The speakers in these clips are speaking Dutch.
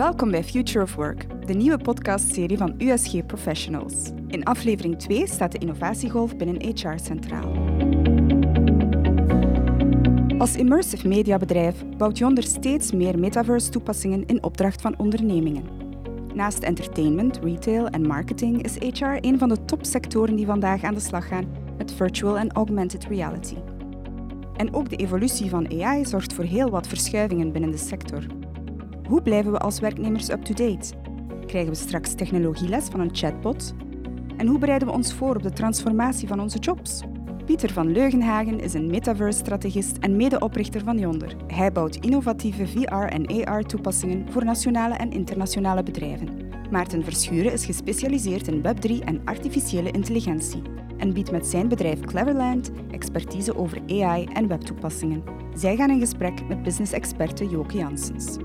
Welkom bij Future of Work, de nieuwe podcastserie van USG Professionals. In aflevering 2 staat de innovatiegolf binnen HR centraal. Als immersive mediabedrijf bouwt Yonder steeds meer metaverse-toepassingen in opdracht van ondernemingen. Naast entertainment, retail en marketing is HR een van de topsectoren die vandaag aan de slag gaan met virtual en augmented reality. En ook de evolutie van AI zorgt voor heel wat verschuivingen binnen de sector. Hoe blijven we als werknemers up-to-date? Krijgen we straks technologieles van een chatbot? En hoe bereiden we ons voor op de transformatie van onze jobs? Pieter van Leugenhagen is een metaverse-strategist en medeoprichter van Yonder. Hij bouwt innovatieve VR- en AR-toepassingen voor nationale en internationale bedrijven. Maarten Verschuren is gespecialiseerd in Web3 en artificiële intelligentie en biedt met zijn bedrijf Cleverland expertise over AI en webtoepassingen. Zij gaan in gesprek met business-experte Joke Janssens.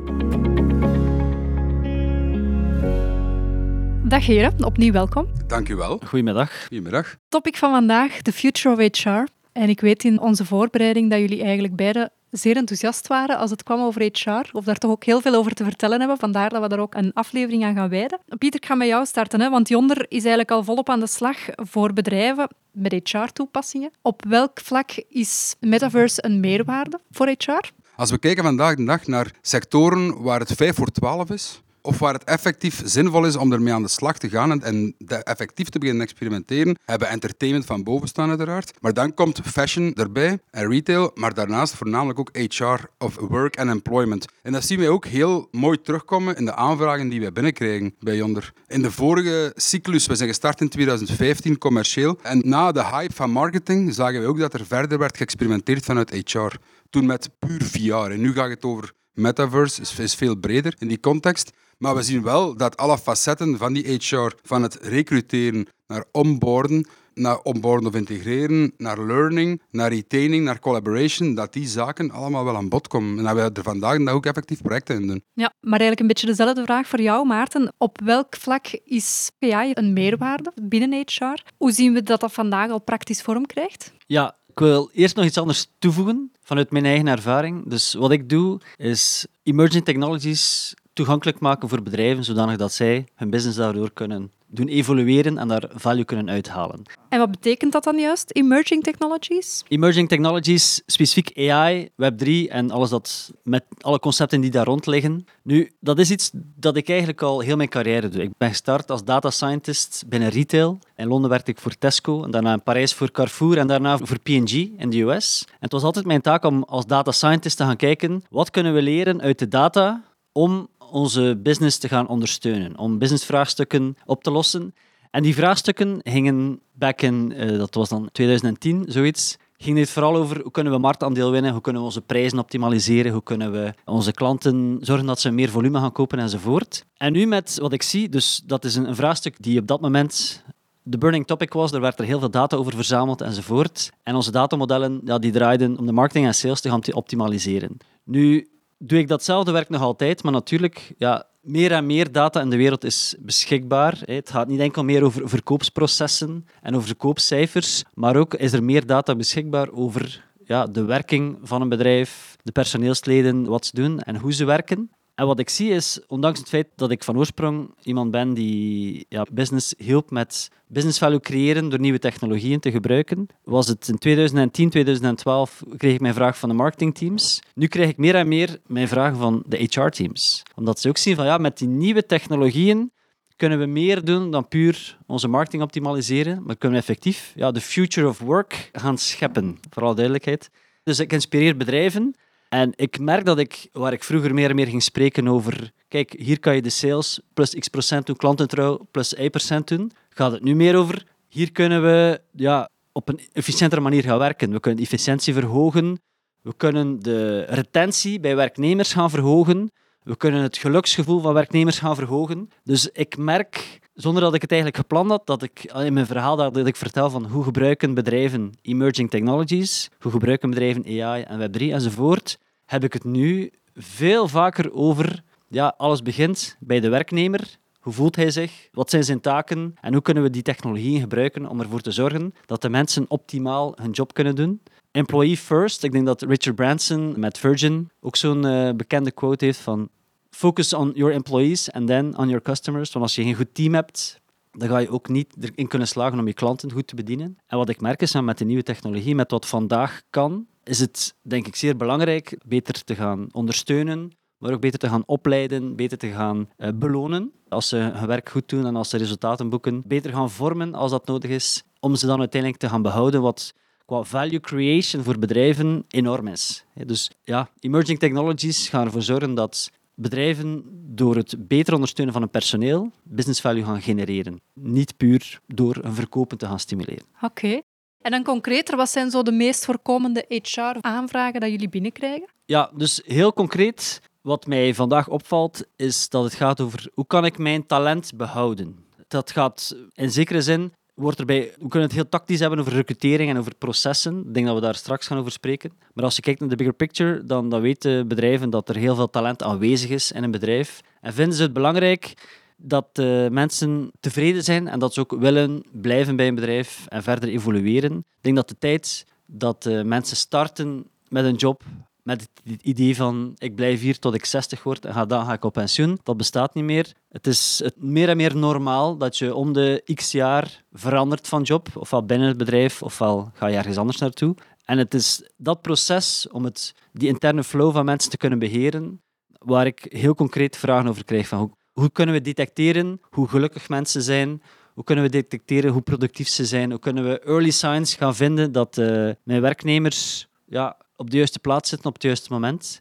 Dag heren, opnieuw welkom. Dank u wel. Goedemiddag. Goedemiddag. Topic van vandaag, the future of HR. En ik weet in onze voorbereiding dat jullie eigenlijk beide zeer enthousiast waren als het kwam over HR, of daar toch ook heel veel over te vertellen hebben. Vandaar dat we daar ook een aflevering aan gaan wijden. Pieter, ik ga met jou starten, hè, want Yonder is eigenlijk al volop aan de slag voor bedrijven met HR-toepassingen. Op welk vlak is Metaverse een meerwaarde voor HR? Als we kijken vandaag de dag naar sectoren waar het 5 voor 12 is, of waar het effectief zinvol is om ermee aan de slag te gaan en, effectief te beginnen experimenteren, hebben entertainment van boven staan uiteraard. Maar dan komt fashion erbij en retail, maar daarnaast voornamelijk ook HR of work and employment. En dat zien wij ook heel mooi terugkomen in de aanvragen die wij binnenkrijgen bij Yonder. In de vorige cyclus, we zijn gestart in 2015 commercieel, en na de hype van marketing zagen we ook dat er verder werd geëxperimenteerd vanuit HR. Toen met puur VR. En nu gaat het over metaverse, is, is veel breder in die context. Maar we zien wel dat alle facetten van die HR, van het recruteren naar onboarden, naar onboarden of integreren, naar learning, naar retaining, naar collaboration, dat die zaken allemaal wel aan bod komen. En dat we er vandaag ook effectief projecten in doen. Ja, maar eigenlijk een beetje dezelfde vraag voor jou, Maarten. Op welk vlak is AI een meerwaarde binnen HR? Hoe zien we dat dat vandaag al praktisch vorm krijgt? Ja, ik wil eerst nog iets anders toevoegen vanuit mijn eigen ervaring. Dus wat ik doe, is emerging technologies toegankelijk maken voor bedrijven, zodanig dat zij hun business daardoor kunnen doen evolueren en daar value kunnen uithalen. En wat betekent dat dan juist, emerging technologies? Emerging technologies, specifiek AI, Web3 en alles dat met alle concepten die daar rond liggen. Nu, dat is iets dat ik eigenlijk al heel mijn carrière doe. Ik ben gestart als data scientist binnen retail. In Londen werkte ik voor Tesco, en daarna in Parijs voor Carrefour en daarna voor P&G in de US. En het was altijd mijn taak om als data scientist te gaan kijken wat kunnen we leren uit de data om onze business te gaan ondersteunen, om businessvraagstukken op te lossen. En die vraagstukken gingen back in, uh, dat was dan 2010, zoiets, ging het vooral over hoe kunnen we marktaandeel winnen, hoe kunnen we onze prijzen optimaliseren, hoe kunnen we onze klanten zorgen dat ze meer volume gaan kopen enzovoort. En nu met wat ik zie, dus dat is een, een vraagstuk die op dat moment de burning topic was. Er werd er heel veel data over verzameld enzovoort. En onze datamodellen ja, die draaiden om de marketing en sales te gaan optimaliseren. Nu doe ik datzelfde werk nog altijd, maar natuurlijk, ja, meer en meer data in de wereld is beschikbaar. Het gaat niet enkel meer over verkoopsprocessen en over verkoopscijfers, maar ook is er meer data beschikbaar over ja, de werking van een bedrijf, de personeelsleden, wat ze doen en hoe ze werken. En wat ik zie is, ondanks het feit dat ik van oorsprong iemand ben die ja, business hielp met business value creëren door nieuwe technologieën te gebruiken, was het in 2010, 2012 kreeg ik mijn vraag van de marketingteams. Nu krijg ik meer en meer mijn vragen van de HR-teams. Omdat ze ook zien van ja, met die nieuwe technologieën kunnen we meer doen dan puur onze marketing optimaliseren, maar kunnen we effectief ja, de future of work gaan scheppen, voor alle duidelijkheid. Dus ik inspireer bedrijven en ik merk dat ik, waar ik vroeger meer en meer ging spreken over, kijk, hier kan je de sales plus x procent doen, klantentrouw plus y procent doen, gaat het nu meer over, hier kunnen we ja, op een efficiëntere manier gaan werken. We kunnen efficiëntie verhogen, we kunnen de retentie bij werknemers gaan verhogen, we kunnen het geluksgevoel van werknemers gaan verhogen. Dus ik merk, zonder dat ik het eigenlijk gepland had, dat ik in mijn verhaal dat ik vertel van hoe gebruiken bedrijven emerging technologies, hoe gebruiken bedrijven AI en Web3 enzovoort, heb ik het nu veel vaker over, ja, alles begint bij de werknemer. Hoe voelt hij zich? Wat zijn zijn taken? En hoe kunnen we die technologieën gebruiken om ervoor te zorgen dat de mensen optimaal hun job kunnen doen? Employee first. Ik denk dat Richard Branson met Virgin ook zo'n uh, bekende quote heeft van focus on your employees and then on your customers. Want als je geen goed team hebt, dan ga je ook niet erin kunnen slagen om je klanten goed te bedienen. En wat ik merk is met de nieuwe technologie, met wat vandaag kan, is het denk ik zeer belangrijk beter te gaan ondersteunen, maar ook beter te gaan opleiden, beter te gaan uh, belonen als ze hun werk goed doen en als ze resultaten boeken. Beter gaan vormen als dat nodig is, om ze dan uiteindelijk te gaan behouden, wat qua value creation voor bedrijven enorm is. Dus ja, emerging technologies gaan ervoor zorgen dat bedrijven door het beter ondersteunen van hun personeel business value gaan genereren. Niet puur door een verkopen te gaan stimuleren. Oké. En dan concreter, wat zijn zo de meest voorkomende HR-aanvragen dat jullie binnenkrijgen? Ja, dus heel concreet, wat mij vandaag opvalt, is dat het gaat over hoe kan ik mijn talent behouden. Dat gaat in zekere zin wordt erbij, we kunnen het heel tactisch hebben over recrutering en over processen. Ik denk dat we daar straks gaan over spreken. Maar als je kijkt naar de bigger picture, dan, dan weten bedrijven dat er heel veel talent aanwezig is in een bedrijf. En vinden ze het belangrijk dat uh, mensen tevreden zijn en dat ze ook willen blijven bij een bedrijf en verder evolueren. Ik denk dat de tijd dat uh, mensen starten met een job met het idee van ik blijf hier tot ik 60 word en ga, dan ga ik op pensioen. Dat bestaat niet meer. Het is meer en meer normaal dat je om de x jaar verandert van job, ofwel binnen het bedrijf, ofwel ga je ergens anders naartoe. En het is dat proces om het, die interne flow van mensen te kunnen beheren, waar ik heel concreet vragen over krijg. Van hoe, hoe kunnen we detecteren hoe gelukkig mensen zijn? Hoe kunnen we detecteren hoe productief ze zijn? Hoe kunnen we early signs gaan vinden dat uh, mijn werknemers ja, op de juiste plaats zitten op het juiste moment.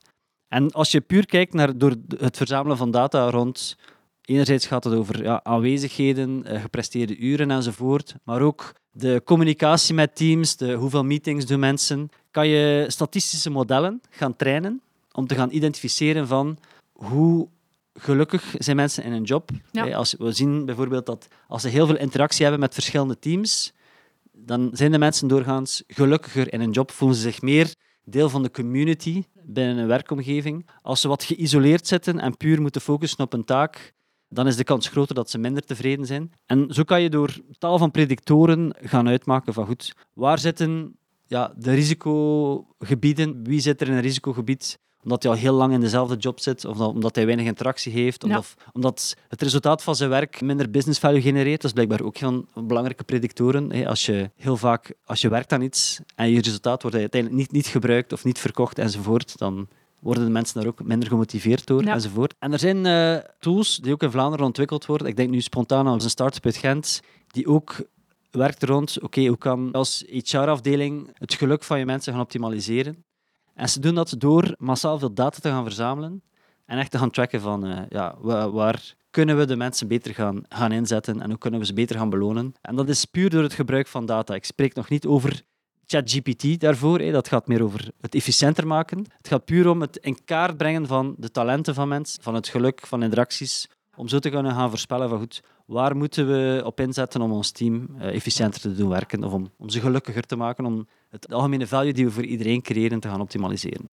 En als je puur kijkt naar door het verzamelen van data rond, enerzijds gaat het over ja, aanwezigheden, eh, gepresteerde uren enzovoort, maar ook de communicatie met teams, de hoeveel meetings doen mensen, kan je statistische modellen gaan trainen om te gaan identificeren van hoe gelukkig zijn mensen in een job. Als we zien bijvoorbeeld dat als ze heel veel interactie hebben met verschillende teams, dan zijn de mensen doorgaans gelukkiger in een job, voelen ze zich meer deel van de community binnen een werkomgeving. Als ze wat geïsoleerd zitten en puur moeten focussen op een taak, dan is de kans groter dat ze minder tevreden zijn. En zo kan je door taal van predictoren gaan uitmaken van goed, waar zitten ja, de risicogebieden, wie zit er in een risicogebied omdat hij al heel lang in dezelfde job zit, of omdat hij weinig interactie heeft, of omdat het resultaat van zijn werk minder business value genereert. Dat is blijkbaar ook een belangrijke predictoren. Als je heel vaak als je werkt aan iets en je resultaat wordt uiteindelijk niet, niet gebruikt of niet verkocht enzovoort, dan worden de mensen daar ook minder gemotiveerd door enzovoort. En er zijn uh, tools die ook in Vlaanderen ontwikkeld worden. Ik denk nu spontaan aan een start-up uit Gent, die ook werkt rond, oké, hoe kan als HR-afdeling het geluk van je mensen gaan optimaliseren? En ze doen dat door massaal veel data te gaan verzamelen en echt te gaan tracken van uh, ja, waar, kunnen we de mensen beter gaan, gaan inzetten en hoe kunnen we ze beter gaan belonen. En dat is puur door het gebruik van data. Ik spreek nog niet over ChatGPT daarvoor, dat gaat meer over het efficiënter maken. Het gaat puur om het in kaart brengen van de talenten van mensen, van het geluk, van interacties, om zo te kunnen gaan voorspellen van goed, waar moeten we op inzetten om ons team uh, efficiënter te doen werken of om, om ze gelukkiger te maken, om het algemene value die we voor iedereen creëren te gaan optimaliseren.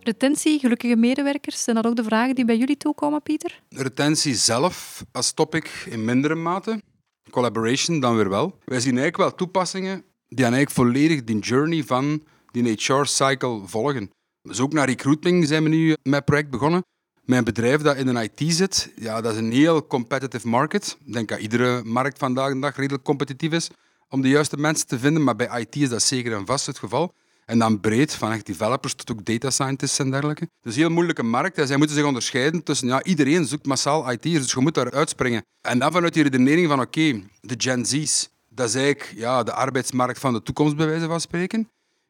Retentie, gelukkige medewerkers, zijn dat ook de vragen die bij jullie toekomen, Pieter? Retentie zelf als topic in mindere mate. Collaboration dan weer wel. Wij zien eigenlijk wel toepassingen die eigenlijk volledig die journey van die HR-cycle volgen. Dus ook naar recruiting zijn we nu met het project begonnen. Mijn bedrijf dat in een IT zit, ja, dat is een heel competitive market. Ik denk dat iedere markt vandaag de dag redelijk competitief is om de juiste mensen te vinden, maar bij IT is dat zeker en vast het geval. En dan breed, van echt developers tot ook data scientists en dergelijke. Dus een heel moeilijke markt. En zij moeten zich onderscheiden tussen, ja, iedereen zoekt massaal IT'ers, dus je moet daar uitspringen. En dan vanuit die redenering van, oké, de Gen Z's, dat is eigenlijk ja, de arbeidsmarkt van de toekomst, bij wijze van spreken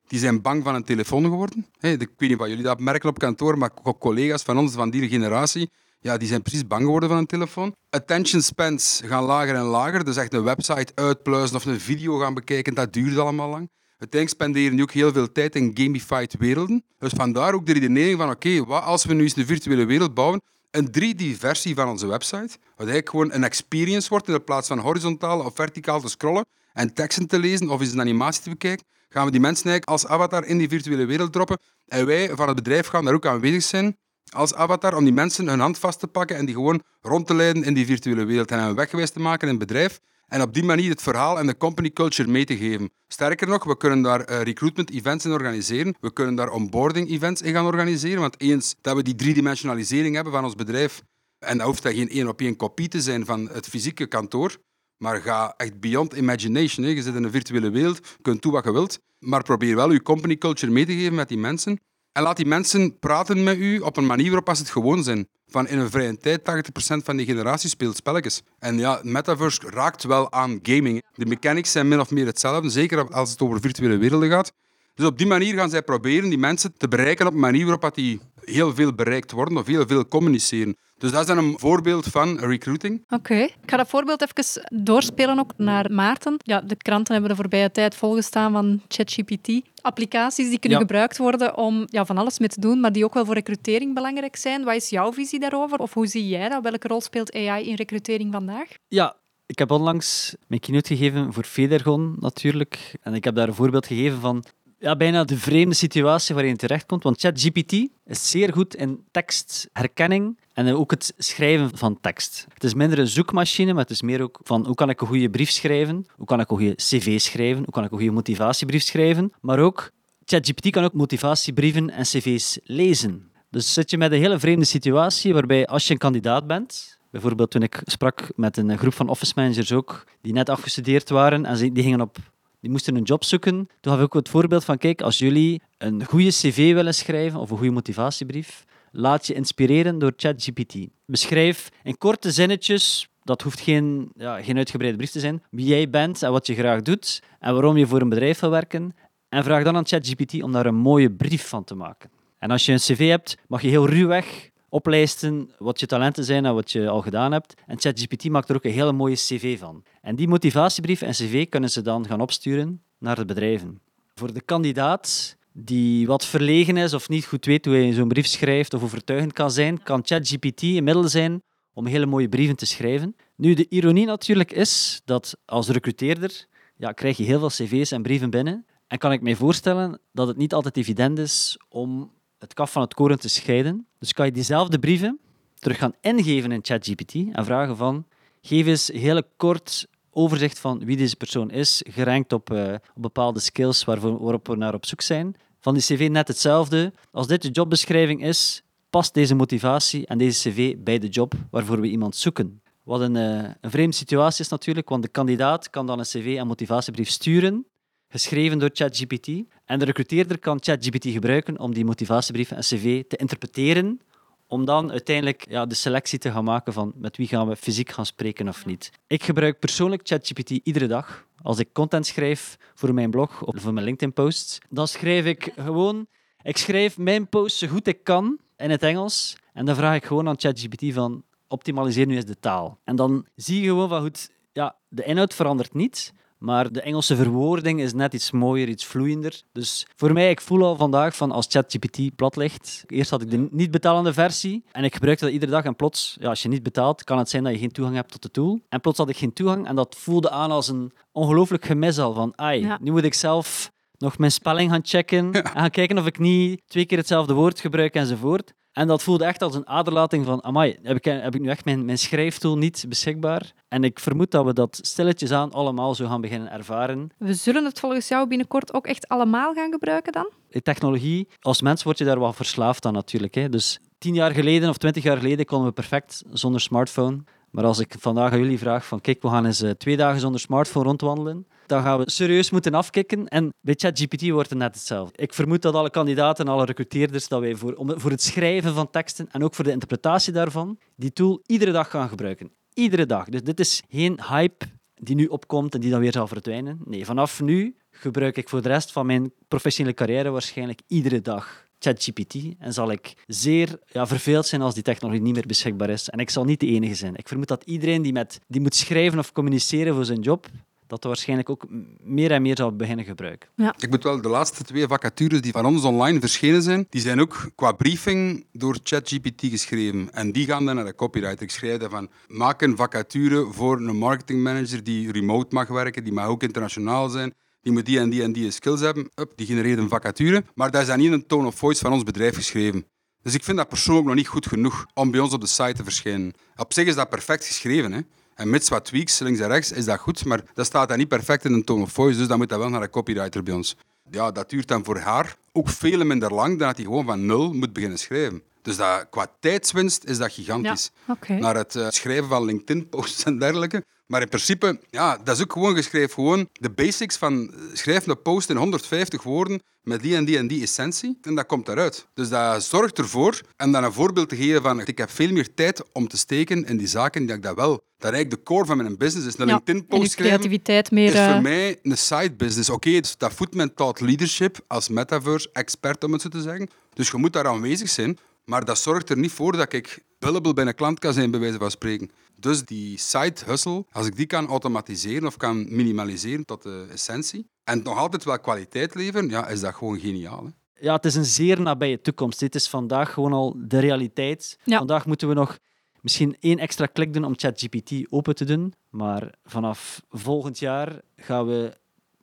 die zijn bang van een telefoon geworden. ik weet niet wat jullie dat merken op kantoor, maar collega's van ons, van die generatie, ja, die zijn precies bang geworden van een telefoon. Attention spans gaan lager en lager. Dus echt een website uitpluizen of een video gaan bekijken, dat duurt allemaal lang. Uiteindelijk spenderen die ook heel veel tijd in gamified werelden. Dus vandaar ook de redenering van, oké, wat als we nu eens een virtuele wereld bouwen, een 3D-versie van onze website, wat eigenlijk gewoon een experience wordt in plaats van horizontaal of verticaal te scrollen en teksten te lezen of eens een animatie te bekijken, gaan we die mensen eigenlijk als avatar in die virtuele wereld droppen. En wij van het bedrijf gaan daar ook aanwezig zijn als avatar om die mensen hun hand vast te pakken en die gewoon rond te leiden in die virtuele wereld en hen weggewijs te maken in het bedrijf. En op die manier het verhaal en de company culture mee te geven. Sterker nog, we kunnen daar eh, recruitment events in organiseren. We kunnen daar onboarding events in gaan organiseren. Want eens dat we die driedimensionalisering hebben van ons bedrijf, en dat hoeft dat geen één op één kopie te zijn van het fysieke kantoor, maar ga echt beyond imagination. Hè. Je zit in een virtuele wereld, kunt doen wat je wilt, maar probeer wel je company culture mee te geven met die mensen. En laat die mensen praten met u op een manier waarop ze het gewoon zijn. Van in een vrije tijd, 80% van die generatie speelt spelletjes. En ja, Metaverse raakt wel aan gaming. De mechanics zijn min of meer hetzelfde, zeker als het over virtuele werelden gaat. Dus op die manier gaan zij proberen die mensen te bereiken op een manier waarop die heel veel bereikt worden of heel veel communiceren. Dus dat is dan een voorbeeld van recruiting. Oké. Ik ga dat voorbeeld even doorspelen ook naar Maarten. Ja, de kranten hebben de voorbije tijd volgestaan van ChatGPT. Applicaties die kunnen Ja. gebruikt worden om ja, van alles mee te doen, maar die ook wel voor recrutering belangrijk zijn. Wat is jouw visie daarover? Of hoe zie jij dat? Welke rol speelt AI in recrutering vandaag? Ja, ik heb onlangs mijn keynote gegeven voor Federgon natuurlijk. En ik heb daar een voorbeeld gegeven van ja, bijna de vreemde situatie waarin je terechtkomt. Want ChatGPT is zeer goed in tekstherkenning en ook het schrijven van tekst. Het is minder een zoekmachine, maar het is meer ook van hoe kan ik een goede brief schrijven, hoe kan ik een goede cv schrijven, hoe kan ik een goede motivatiebrief schrijven. Maar ook, ChatGPT kan ook motivatiebrieven en cv's lezen. Dus zit je met een hele vreemde situatie waarbij als je een kandidaat bent, bijvoorbeeld toen ik sprak met een groep van office managers ook, die net afgestudeerd waren en die gingen op die moesten een job zoeken. Toen gaf ik ook het voorbeeld van, kijk, als jullie een goede cv willen schrijven of een goede motivatiebrief, laat je inspireren door ChatGPT. Beschrijf in korte zinnetjes, dat hoeft geen, ja, geen uitgebreide brief te zijn, wie jij bent en wat je graag doet en waarom je voor een bedrijf wil werken. En vraag dan aan ChatGPT om daar een mooie brief van te maken. En als je een cv hebt, mag je heel ruwweg oplijsten wat je talenten zijn en wat je al gedaan hebt. En ChatGPT maakt er ook een hele mooie cv van. En die motivatiebrief en cv kunnen ze dan gaan opsturen naar de bedrijven. Voor de kandidaat die wat verlegen is of niet goed weet hoe hij zo'n brief schrijft of overtuigend kan zijn, kan ChatGPT een middel zijn om hele mooie brieven te schrijven. Nu, de ironie natuurlijk is dat als recruteerder ja, krijg je heel veel cv's en brieven binnen. En kan ik mij voorstellen dat het niet altijd evident is om het kaf van het koren te scheiden. Dus kan je diezelfde brieven terug gaan ingeven in ChatGPT en vragen van geef eens een hele kort overzicht van wie deze persoon is, gerankt op, eh, bepaalde skills waarvoor, waarop we naar op zoek zijn. Van die cv net hetzelfde. Als dit de jobbeschrijving is, past deze motivatie en deze cv bij de job waarvoor we iemand zoeken. Wat een, eh, een vreemde situatie is natuurlijk, want de kandidaat kan dan een cv en motivatiebrief sturen, geschreven door ChatGPT. En de recruteerder kan ChatGPT gebruiken om die motivatiebrief en cv te interpreteren, om dan uiteindelijk ja, de selectie te gaan maken van met wie gaan we fysiek gaan spreken of niet. Ik gebruik persoonlijk ChatGPT iedere dag. Als ik content schrijf voor mijn blog of voor mijn LinkedIn-posts, dan schrijf ik gewoon... Ik schrijf mijn post zo goed ik kan in het Engels en dan vraag ik gewoon aan ChatGPT van optimaliseer nu eens de taal. En dan zie je gewoon van goed, ja, de inhoud verandert niet, maar de Engelse verwoording is net iets mooier, iets vloeiender. Dus voor mij, ik voel al vandaag van als ChatGPT plat ligt. Eerst had ik de niet betalende versie en ik gebruikte dat iedere dag. En plots, ja, als je niet betaalt, kan het zijn dat je geen toegang hebt tot de tool. En plots had ik geen toegang en dat voelde aan als een ongelooflijk gemis al. Van, ai, Ja. nu moet ik zelf nog mijn spelling gaan checken en gaan kijken of ik niet twee keer hetzelfde woord gebruik enzovoort. En dat voelde echt als een aderlating van, amai, heb ik, heb ik nu echt mijn, mijn schrijftool niet beschikbaar? En ik vermoed dat we dat stilletjes aan allemaal zo gaan beginnen ervaren. We zullen het volgens jou binnenkort ook echt allemaal gaan gebruiken dan? De technologie, als mens word je daar wel verslaafd aan natuurlijk. Hè. Dus tien jaar geleden of twintig jaar geleden konden we perfect zonder smartphone. Maar als ik vandaag aan jullie vraag van kijk, we gaan eens eh, twee dagen zonder smartphone rondwandelen, dan gaan we serieus moeten afkicken. En bij ChatGPT wordt het net hetzelfde. Ik vermoed dat alle kandidaten en alle recruteerders, dat wij voor, voor het schrijven van teksten en ook voor de interpretatie daarvan, die tool iedere dag gaan gebruiken. Iedere dag. Dus dit is geen hype die nu opkomt en die dan weer zal verdwijnen. Nee, vanaf nu gebruik ik voor de rest van mijn professionele carrière waarschijnlijk iedere dag ChatGPT en zal ik zeer ja, verveeld zijn als die technologie niet meer beschikbaar is. En ik zal niet de enige zijn. Ik vermoed dat iedereen die, met, die moet schrijven of communiceren voor zijn job, dat waarschijnlijk ook meer en meer zal beginnen gebruiken. Ik moet wel de laatste twee vacatures die van ons online verschenen zijn, die zijn ook qua briefing door ChatGPT geschreven. En die gaan dan naar de copywriter. Ik schrijf dan van, maak een vacature voor een marketingmanager die remote mag werken, die mag ook internationaal zijn. Die moet die en die en die skills hebben. Up, die genereert een vacature. Maar daar is dan niet een tone of voice van ons bedrijf geschreven. Dus ik vind dat persoonlijk nog niet goed genoeg om bij ons op de site te verschijnen. Op zich is dat perfect geschreven. Hè? En mits wat tweaks, links en rechts, is dat goed. Maar dat staat dan niet perfect in een tone of voice, dus dan moet dat wel naar een copywriter bij ons. Ja, dat duurt dan voor haar ook veel minder lang dan dat hij gewoon van nul moet beginnen schrijven. Dus dat, qua tijdswinst is dat gigantisch. Ja. Naar het eh, schrijven van LinkedIn-posts en dergelijke. Maar in principe, ja, dat is ook gewoon geschreven. Gewoon de basics van eh, schrijven een post in 150 woorden met die en die en die essentie. En dat komt eruit. Dus dat zorgt ervoor, en dan een voorbeeld te geven van ik heb veel meer tijd om te steken in die zaken die ik dat wel. Dat eigenlijk de core van mijn business is. Een Ja, LinkedIn-post creativiteit meer... is eh, voor mij een side business. Oké, dus dat voedt mijn thought leadership als metaverse-expert, om het zo te zeggen. Dus je moet daar aanwezig zijn. Maar dat zorgt er niet voor dat ik billable bij een klant kan zijn, bij wijze van spreken. Dus die side hustle, als ik die kan automatiseren of kan minimaliseren tot de essentie, en nog altijd wel kwaliteit leveren, ja, is dat gewoon geniaal. Hè? Ja, het is een zeer nabije toekomst. Dit is vandaag gewoon al de realiteit. Ja. Vandaag moeten we nog misschien één extra klik doen om ChatGPT open te doen. Maar vanaf volgend jaar gaan we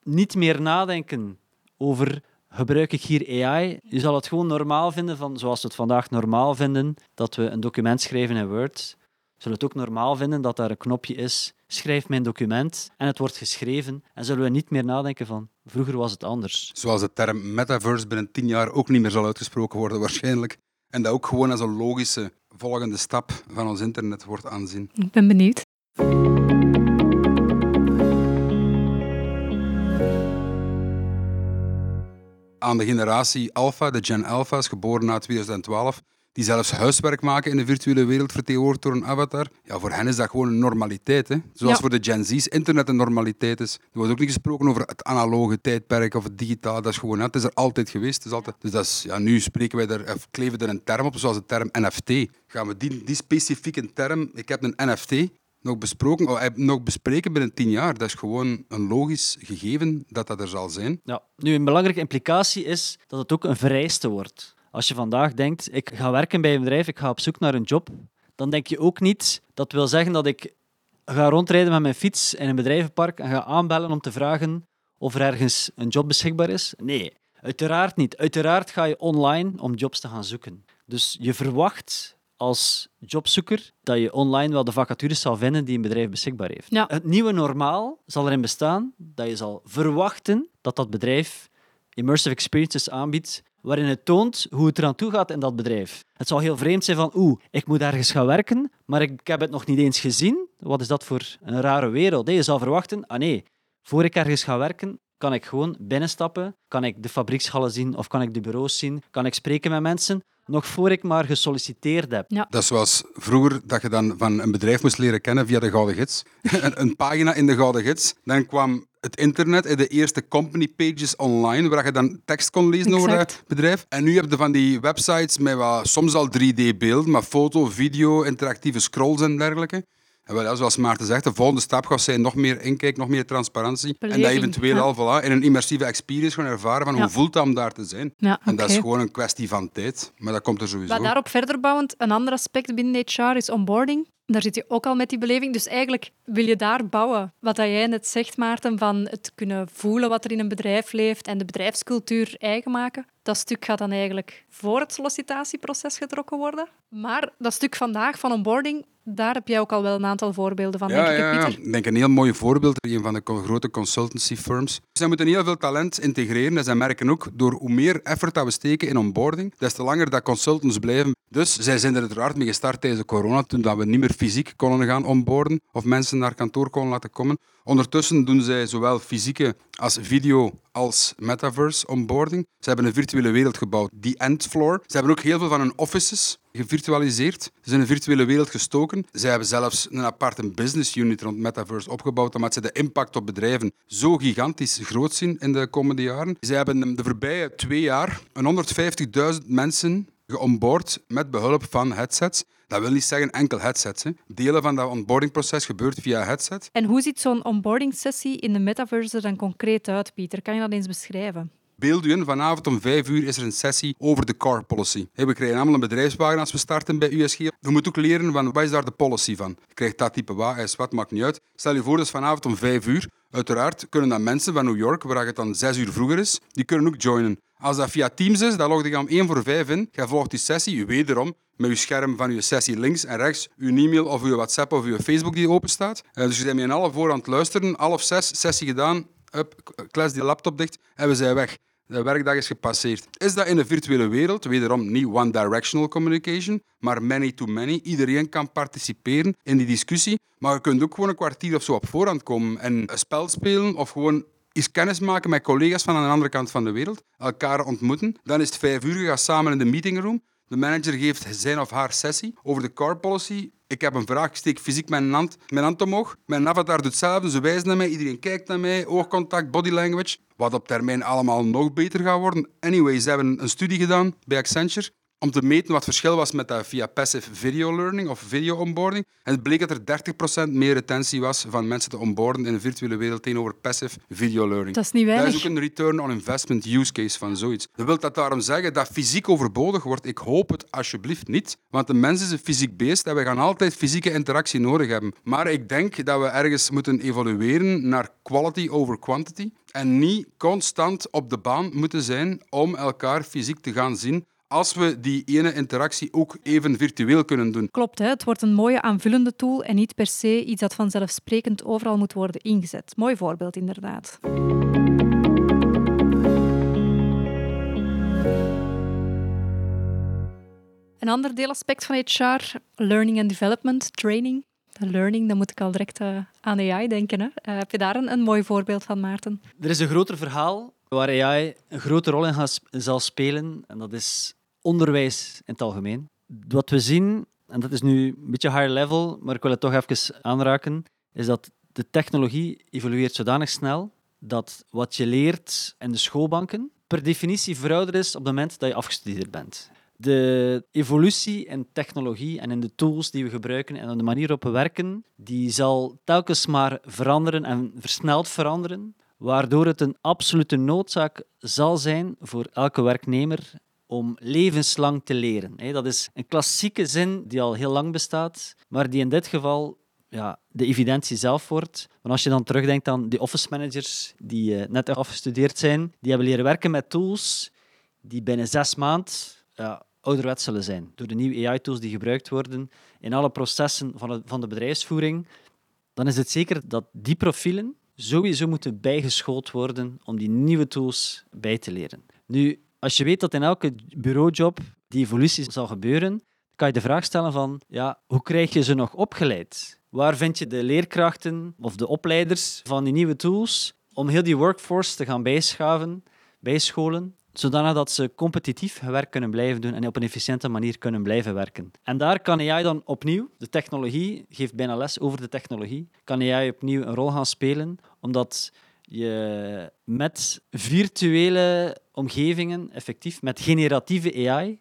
niet meer nadenken over gebruik ik hier AI. Je zal het gewoon normaal vinden, van, zoals we het vandaag normaal vinden, dat we een document schrijven in Word. We zullen het ook normaal vinden dat daar een knopje is, schrijf mijn document, en het wordt geschreven. En zullen we niet meer nadenken van, vroeger was het anders. Zoals de term metaverse binnen tien jaar ook niet meer zal uitgesproken worden, waarschijnlijk. En dat ook gewoon als een logische volgende stap van ons internet wordt aanzien. Ik ben benieuwd. Aan de generatie Alpha, de Gen Alpha's, geboren na 2012, die zelfs huiswerk maken in de virtuele wereld vertegenwoordigd door een avatar. Ja, voor hen is dat gewoon een normaliteit. Hè? Zoals Ja. voor de Gen Z's internet een normaliteit is. Er wordt ook niet gesproken over het analoge tijdperk of het digitaal. Dat is gewoon, het is er altijd geweest. Het is altijd, dus dat is, ja, nu spreken wij er, of kleven er een term op, zoals de term NFT. Gaan we die, die specifieke term, ik heb een NFT, nog, besproken, oh, nog bespreken binnen tien jaar. Dat is gewoon een logisch gegeven dat dat er zal zijn. Ja. Nu, een belangrijke implicatie is dat het ook een vereiste wordt. Als je vandaag denkt, ik ga werken bij een bedrijf, ik ga op zoek naar een job, dan denk je ook niet, dat wil zeggen dat ik ga rondrijden met mijn fiets in een bedrijvenpark en ga aanbellen om te vragen of er ergens een job beschikbaar is. Nee, uiteraard niet. Uiteraard ga je online om jobs te gaan zoeken. Dus je verwacht als jobzoeker dat je online wel de vacatures zal vinden die een bedrijf beschikbaar heeft. Ja. Het nieuwe normaal zal erin bestaan dat je zal verwachten dat dat bedrijf immersive experiences aanbiedt waarin het toont hoe het eraan toe gaat in dat bedrijf. Het zal heel vreemd zijn van, oeh, ik moet ergens gaan werken, maar ik, ik heb het nog niet eens gezien. Wat is dat voor een rare wereld? hè? Je zal verwachten, ah nee, voor ik ergens ga werken, kan ik gewoon binnenstappen, kan ik de fabriekshallen zien of kan ik de bureaus zien, kan ik spreken met mensen, nog voor ik maar gesolliciteerd heb. Ja. Dat is zoals vroeger dat je dan van een bedrijf moest leren kennen via de Gouden Gids. een, een pagina in de Gouden Gids. Dan kwam het internet en de eerste company pages online, waar je dan tekst kon lezen over het bedrijf. En nu heb je van die websites met wat, soms al 3D-beelden, maar foto, video, interactieve scrolls en dergelijke. En wel, zoals Maarten zegt, de volgende stap gaat zijn nog meer inkijk, nog meer transparantie. En dat eventueel ja. al voilà, in een immersieve experience gaan ervaren van Ja. hoe voelt dat om daar te zijn. Ja, En dat is gewoon een kwestie van tijd. Maar dat komt er sowieso. Maar daarop verder bouwend, een ander aspect binnen HR is onboarding. Daar zit je ook al met die beleving. Dus eigenlijk wil je daar bouwen. Wat dat jij net zegt, Maarten, van het kunnen voelen wat er in een bedrijf leeft en de bedrijfscultuur eigen maken. Dat stuk gaat dan eigenlijk voor het sollicitatieproces getrokken worden. Maar dat stuk vandaag van onboarding, daar heb jij ook al wel een aantal voorbeelden van, Ja, denk ik, ja, hè, ja. Pieter. Ik denk een heel mooi voorbeeld. Een van de grote consultancy firms. Zij moeten heel veel talent integreren. En zij merken ook, door hoe meer effort dat we steken in onboarding, des te langer dat consultants blijven. Dus zij zijn er uiteraard mee gestart tijdens de corona, toen dat we niet meer fysiek konden gaan onboarden of mensen naar kantoor konden laten komen. Ondertussen doen zij zowel fysieke als video als metaverse onboarding. Ze hebben een virtuele wereld gebouwd, die Endfloor. Ze hebben ook heel veel van hun offices gevirtualiseerd. Ze zijn in een virtuele wereld gestoken. Zij hebben zelfs een aparte business unit rond metaverse opgebouwd, omdat ze de impact op bedrijven zo gigantisch groot zien in de komende jaren. Zij hebben de voorbije twee jaar een 150.000 mensen geonboard met behulp van headsets. Dat wil niet zeggen enkel headsets. Hè. Delen van dat onboardingproces gebeurt via headset. En hoe ziet zo'n onboarding sessie in de metaverse er dan concreet uit, Pieter? Kan je dat eens beschrijven? Beeld u in, vanavond om vijf uur is er een sessie over de car policy. Hey, we krijgen allemaal een bedrijfswagen als we starten bij USG. Je moet ook leren van wat is daar de policy van. Je krijgt dat type wagen, is wat, maakt niet uit. Stel je voor, dat is vanavond om vijf uur. Uiteraard kunnen dan mensen van New York, waar het dan zes uur vroeger is, die kunnen ook joinen. Als dat via Teams is, dan log je om één voor vijf in. Je volgt die sessie, wederom met je scherm van je sessie links en rechts, je e-mail of je WhatsApp of je Facebook die open staat. Uh, dus je bent met een half voor aan luisteren, half zes, sessie gedaan, up, klas die laptop dicht en we zijn weg. De werkdag is gepasseerd. Is dat in de virtuele wereld? Wederom niet one-directional communication, maar many-to-many. Iedereen kan participeren in die discussie, maar je kunt ook gewoon een kwartier of zo op voorhand komen en een spel spelen of gewoon eens kennis maken met collega's van aan de andere kant van de wereld, elkaar ontmoeten. Dan is het vijf uur, je gaat samen in de meetingroom. De manager geeft zijn of haar sessie over de car policy. Ik heb een vraag, steek fysiek mijn hand, mijn hand omhoog. Mijn avatar doet hetzelfde, ze wijzen naar mij, iedereen kijkt naar mij, oogcontact, body language. Wat op termijn allemaal nog beter gaat worden. Anyway, ze hebben een studie gedaan bij Accenture om te meten wat het verschil was met dat via passive video learning of video onboarding. En het bleek dat er 30% meer retentie was van mensen te onboarden in de virtuele wereld tegenover passive video learning. Dat is niet weinig. Dat is ook een return on investment use case van zoiets. Dat wil dat daarom zeggen dat fysiek overbodig wordt? Ik hoop het alsjeblieft niet, want de mens is een fysiek beest en we gaan altijd fysieke interactie nodig hebben. Maar ik denk dat we ergens moeten evolueren naar quality over quantity en niet constant op de baan moeten zijn om elkaar fysiek te gaan zien als we die ene interactie ook even virtueel kunnen doen. Klopt, hè? het wordt een mooie aanvullende tool en niet per se iets dat vanzelfsprekend overal moet worden ingezet. Mooi voorbeeld, inderdaad. Een ander deelaspect van HR, learning and development, training. De learning, dan moet ik al direct uh, aan AI denken. Hè? Uh, heb je daar een, een mooi voorbeeld van, Maarten? Er is een groter verhaal waar AI een grote rol in gaat, zal spelen. En dat is onderwijs in het algemeen. Wat we zien, en dat is nu een beetje higher level, maar ik wil het toch even aanraken, is dat de technologie evolueert zodanig snel dat wat je leert in de schoolbanken per definitie verouderd is op het moment dat je afgestudeerd bent. De evolutie in technologie en in de tools die we gebruiken en de manier waarop we werken, die zal telkens maar veranderen en versneld veranderen, waardoor het een absolute noodzaak zal zijn voor elke werknemer om levenslang te leren. Dat is een klassieke zin die al heel lang bestaat, maar die in dit geval ja, de evidentie zelf wordt. Want als je dan terugdenkt aan die office managers die uh, net afgestudeerd zijn, die hebben leren werken met tools die binnen zes maanden ja, ouderwets zullen zijn. Door de nieuwe AI-tools die gebruikt worden in alle processen van de, van de bedrijfsvoering, dan is het zeker dat die profielen sowieso moeten bijgeschoold worden om die nieuwe tools bij te leren. Nu, als je weet dat in elke bureaujob die evolutie zal gebeuren, kan je de vraag stellen van, ja, hoe krijg je ze nog opgeleid? Waar vind je de leerkrachten of de opleiders van die nieuwe tools om heel die workforce te gaan bijschaven, bijscholen, zodanig dat ze competitief werk kunnen blijven doen en op een efficiënte manier kunnen blijven werken. En daar kan AI dan opnieuw, de technologie geeft bijna les over de technologie, kan AI opnieuw een rol gaan spelen, omdat je met virtuele omgevingen, effectief, met generatieve AI,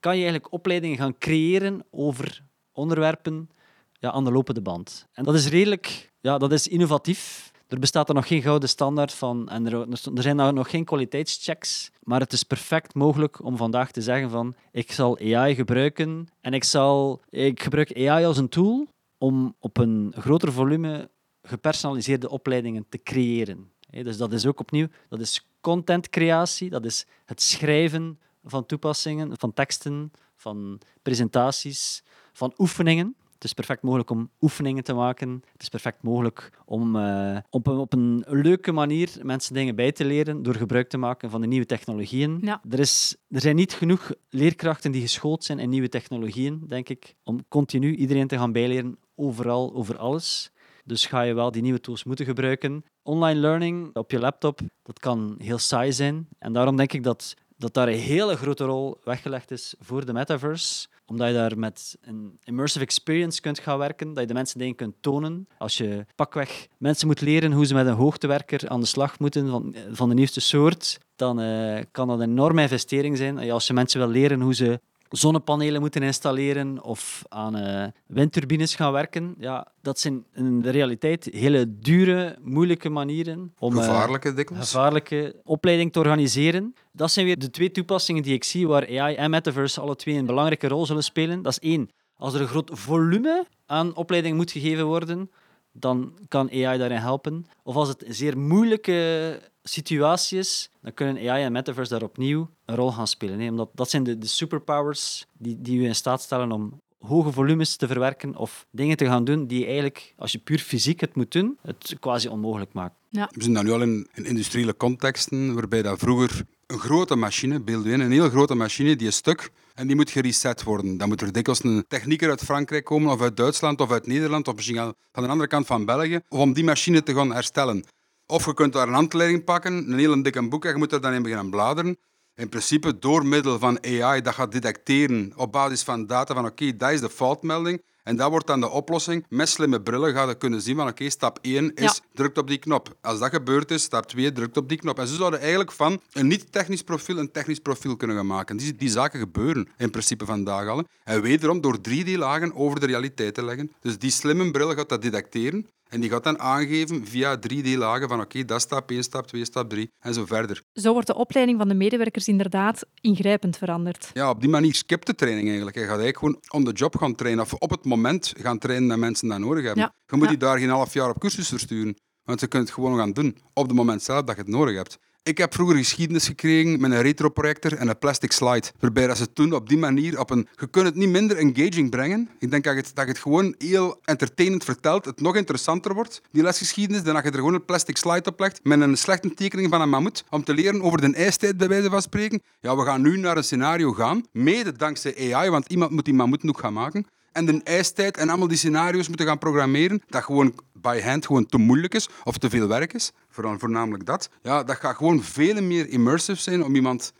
kan je eigenlijk opleidingen gaan creëren over onderwerpen ja, aan de lopende band. En dat is redelijk ja, dat is innovatief. Er bestaat er nog geen gouden standaard van en er, er zijn nog geen kwaliteitschecks, maar het is perfect mogelijk om vandaag te zeggen van ik zal AI gebruiken en ik, zal, ik gebruik AI als een tool om op een groter volume gepersonaliseerde opleidingen te creëren. Dus dat is ook opnieuw, dat is contentcreatie, dat is het schrijven van toepassingen, van teksten, van presentaties, van oefeningen. Het is perfect mogelijk om oefeningen te maken. Het is perfect mogelijk om uh, op, een, op een leuke manier mensen dingen bij te leren door gebruik te maken van de nieuwe technologieën. Ja. Er, is, er zijn niet genoeg leerkrachten die geschoold zijn in nieuwe technologieën, denk ik, om continu iedereen te gaan bijleren overal, over alles. Dus ga je wel die nieuwe tools moeten gebruiken. Online learning op je laptop, dat kan heel saai zijn. En daarom denk ik dat, dat daar een hele grote rol weggelegd is voor de metaverse omdat je daar met een immersive experience kunt gaan werken, dat je de mensen dingen kunt tonen. Als je pakweg mensen moet leren hoe ze met een hoogtewerker aan de slag moeten van, van de nieuwste soort, dan uh, kan dat een enorme investering zijn. Als je mensen wil leren hoe ze zonnepanelen moeten installeren of aan uh, windturbines gaan werken. Ja, dat zijn in de realiteit hele dure, moeilijke manieren om uh, gevaarlijke, gevaarlijke opleiding te organiseren. Dat zijn weer de twee toepassingen die ik zie waar AI en Metaverse alle twee een belangrijke rol zullen spelen. Dat is één, als er een groot volume aan opleiding moet gegeven worden, dan kan AI daarin helpen. Of als het een zeer moeilijke situatie is, dan kunnen AI en Metaverse daar opnieuw een rol gaan spelen. Hè? Omdat dat zijn de, de superpowers die, die u in staat stellen om hoge volumes te verwerken of dingen te gaan doen die je eigenlijk, als je puur fysiek het moet doen, het quasi onmogelijk maakt. Ja. We zien dat nu al in, in industriële contexten, waarbij dat vroeger een grote machine, beeld u in, een heel grote machine, die is stuk en die moet gereset worden. Dan moet er dikwijls een technieker uit Frankrijk komen, of uit Duitsland, of uit Nederland, of misschien van de andere kant van België, om die machine te gaan herstellen. Of je kunt daar een handleiding pakken, een heel dikke boek, en je moet er dan in beginnen bladeren. In principe, door middel van AI, dat gaat detecteren op basis van data van oké, dat is de foutmelding. En dat wordt dan de oplossing. Met slimme brillen ga je kunnen zien van oké, stap 1 is Ja. drukt op die knop. Als dat gebeurd is, stap 2 drukt op die knop. En zo zouden eigenlijk van een niet-technisch profiel een technisch profiel kunnen gaan maken. Die, die zaken gebeuren in principe vandaag al. En wederom door 3D-lagen over de realiteit te leggen. Dus die slimme bril gaat dat detecteren. En die gaat dan aangeven via 3D-lagen van oké, dat stap 1, stap 2, stap 3 en zo verder. Zo wordt de opleiding van de medewerkers inderdaad ingrijpend veranderd. Ja, op die manier skipt de training eigenlijk. Je gaat eigenlijk gewoon on the job gaan trainen. Of op het moment gaan trainen dat mensen dat nodig hebben. Ja. Je moet Ja. die daar geen half jaar op cursus versturen. Want je kunt het gewoon gaan doen. Op het moment zelf dat je het nodig hebt. Ik heb vroeger geschiedenis gekregen met een retroprojector en een plastic slide. Waarbij dat ze toen op die manier op een... Je kunt het niet minder engaging brengen. Ik denk dat je het, dat je het gewoon heel entertainend vertelt. Het nog interessanter wordt, die lesgeschiedenis, dan dat je er gewoon een plastic slide op legt met een slechte tekening van een mammoet om te leren over de ijstijd, bij wijze van spreken. Ja, we gaan nu naar een scenario gaan, mede dankzij AI, want iemand moet die mammoet nog gaan maken. En de ijstijd en allemaal die scenario's moeten gaan programmeren, dat gewoon by hand gewoon te moeilijk is of te veel werk is, vooral voornamelijk dat. Ja, dat gaat gewoon veel meer immersive zijn om iemand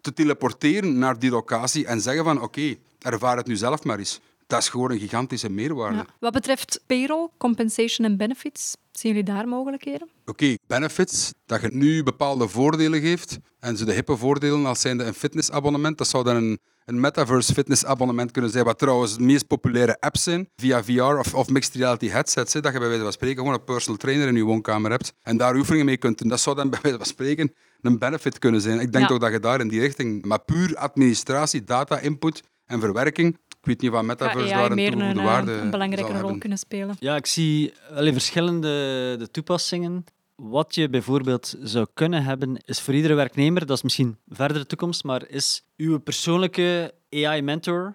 te teleporteren naar die locatie en zeggen van oké, ervaar het nu zelf maar eens. Dat is gewoon een gigantische meerwaarde. Ja. Wat betreft payroll, compensation en benefits, zien jullie daar mogelijkheden? Oké, benefits, dat je nu bepaalde voordelen geeft. En zo de hippe voordelen als zijnde een fitnessabonnement. Dat zou dan een, een metaverse fitnessabonnement kunnen zijn, wat trouwens de meest populaire apps zijn, via VR of, of mixed reality headsets. Hè, dat je bij wijze van spreken gewoon een personal trainer in je woonkamer hebt en daar oefeningen mee kunt doen. Dat zou dan bij wijze van spreken een benefit kunnen zijn. Ik denk Ja. toch dat je daar in die richting, maar puur administratie, data input en verwerking, ik weet niet wat metaverse daar een meer een, toegevoegde eh, waarde een belangrijke rol hebben. kunnen spelen? Ja, ik zie wel in verschillende de toepassingen. Wat je bijvoorbeeld zou kunnen hebben, is voor iedere werknemer, dat is misschien verdere toekomst, maar is uw persoonlijke AI-mentor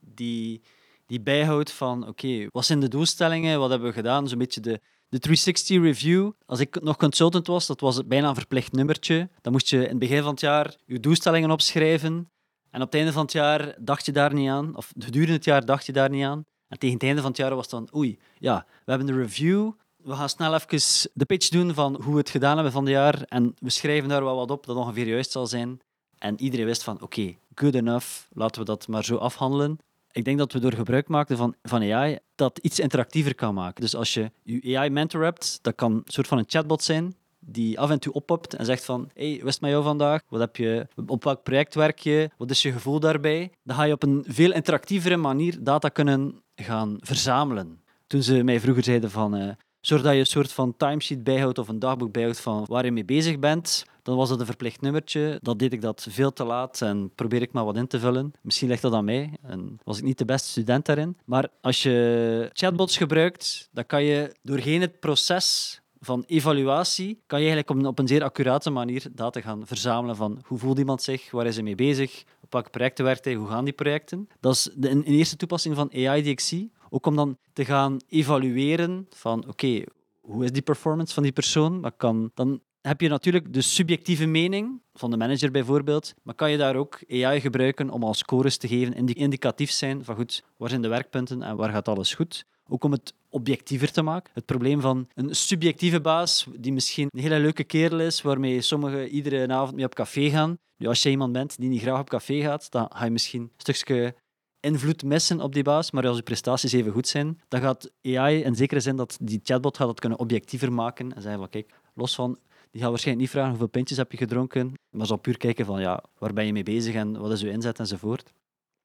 die, die bijhoudt van, oké, wat zijn de doelstellingen, wat hebben we gedaan, zo'n beetje de, de 360 review. Als ik nog consultant was, dat was bijna een verplicht nummertje. Dan moest je in het begin van het jaar je doelstellingen opschrijven. En op het einde van het jaar dacht je daar niet aan, of gedurende het jaar dacht je daar niet aan. En tegen het einde van het jaar was het dan, oei, ja, we hebben de review. We gaan snel even de pitch doen van hoe we het gedaan hebben van het jaar. En we schrijven daar wel wat op dat ongeveer juist zal zijn. En iedereen wist van, oké, good enough, laten we dat maar zo afhandelen. Ik denk dat we door gebruik maken van, van AI dat iets interactiever kan maken. Dus als je je AI-mentor hebt, dat kan een soort van een chatbot zijn, die af en toe oppopt en zegt van hey, het met jou vandaag? Wat heb je, op welk project werk je? Wat is je gevoel daarbij? Dan ga je op een veel interactievere manier data kunnen gaan verzamelen. Toen ze mij vroeger zeiden van eh, zorg dat je een soort van timesheet bijhoudt of een dagboek bijhoudt van waar je mee bezig bent, dan was dat een verplicht nummertje. Dan deed ik dat veel te laat en probeer ik maar wat in te vullen. Misschien ligt dat aan mij en was ik niet de beste student daarin. Maar als je chatbots gebruikt, dan kan je doorheen het proces van evaluatie kan je eigenlijk op een, zeer accurate manier data gaan verzamelen van hoe voelt iemand zich, waar is hij mee bezig, op welke projecten werkt hij, hoe gaan die projecten. Dat is de, een eerste toepassing van AI die ik zie. Ook om dan te gaan evalueren van oké, hoe is die performance van die persoon? Kan, dan heb je natuurlijk de subjectieve mening van de manager bijvoorbeeld, maar kan je daar ook AI gebruiken om als scores te geven, die indicatief zijn van goed, waar zijn de werkpunten en waar gaat alles goed? Ook om het objectiever te maken. Het probleem van een subjectieve baas, die misschien een hele leuke kerel is, waarmee sommigen iedere avond mee op café gaan. Nu, als je iemand bent die niet graag op café gaat, dan ga je misschien een stukje invloed missen op die baas, maar als je prestaties even goed zijn, dan gaat AI in zekere zin dat die chatbot gaat dat kunnen objectiever maken en zeggen van kijk, los van die gaat waarschijnlijk niet vragen hoeveel pintjes heb je gedronken, maar zal puur kijken van ja, waar ben je mee bezig en wat is je inzet enzovoort.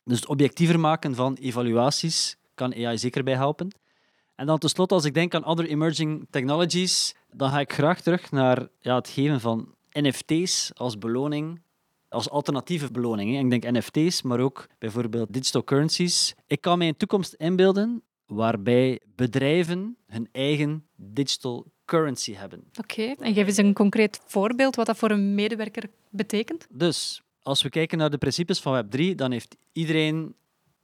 Dus het objectiever maken van evaluaties kan AI zeker bij helpen. En dan tenslotte, als ik denk aan other emerging technologies, dan ga ik graag terug naar ja, het geven van NFT's als beloning, als alternatieve beloning. hè. Ik denk NFT's, maar ook bijvoorbeeld digital currencies. Ik kan mij een toekomst inbeelden waarbij bedrijven hun eigen digital currency hebben. Oké, en geef eens een concreet voorbeeld wat dat voor een medewerker betekent. Dus als we kijken naar de principes van Web3, dan heeft iedereen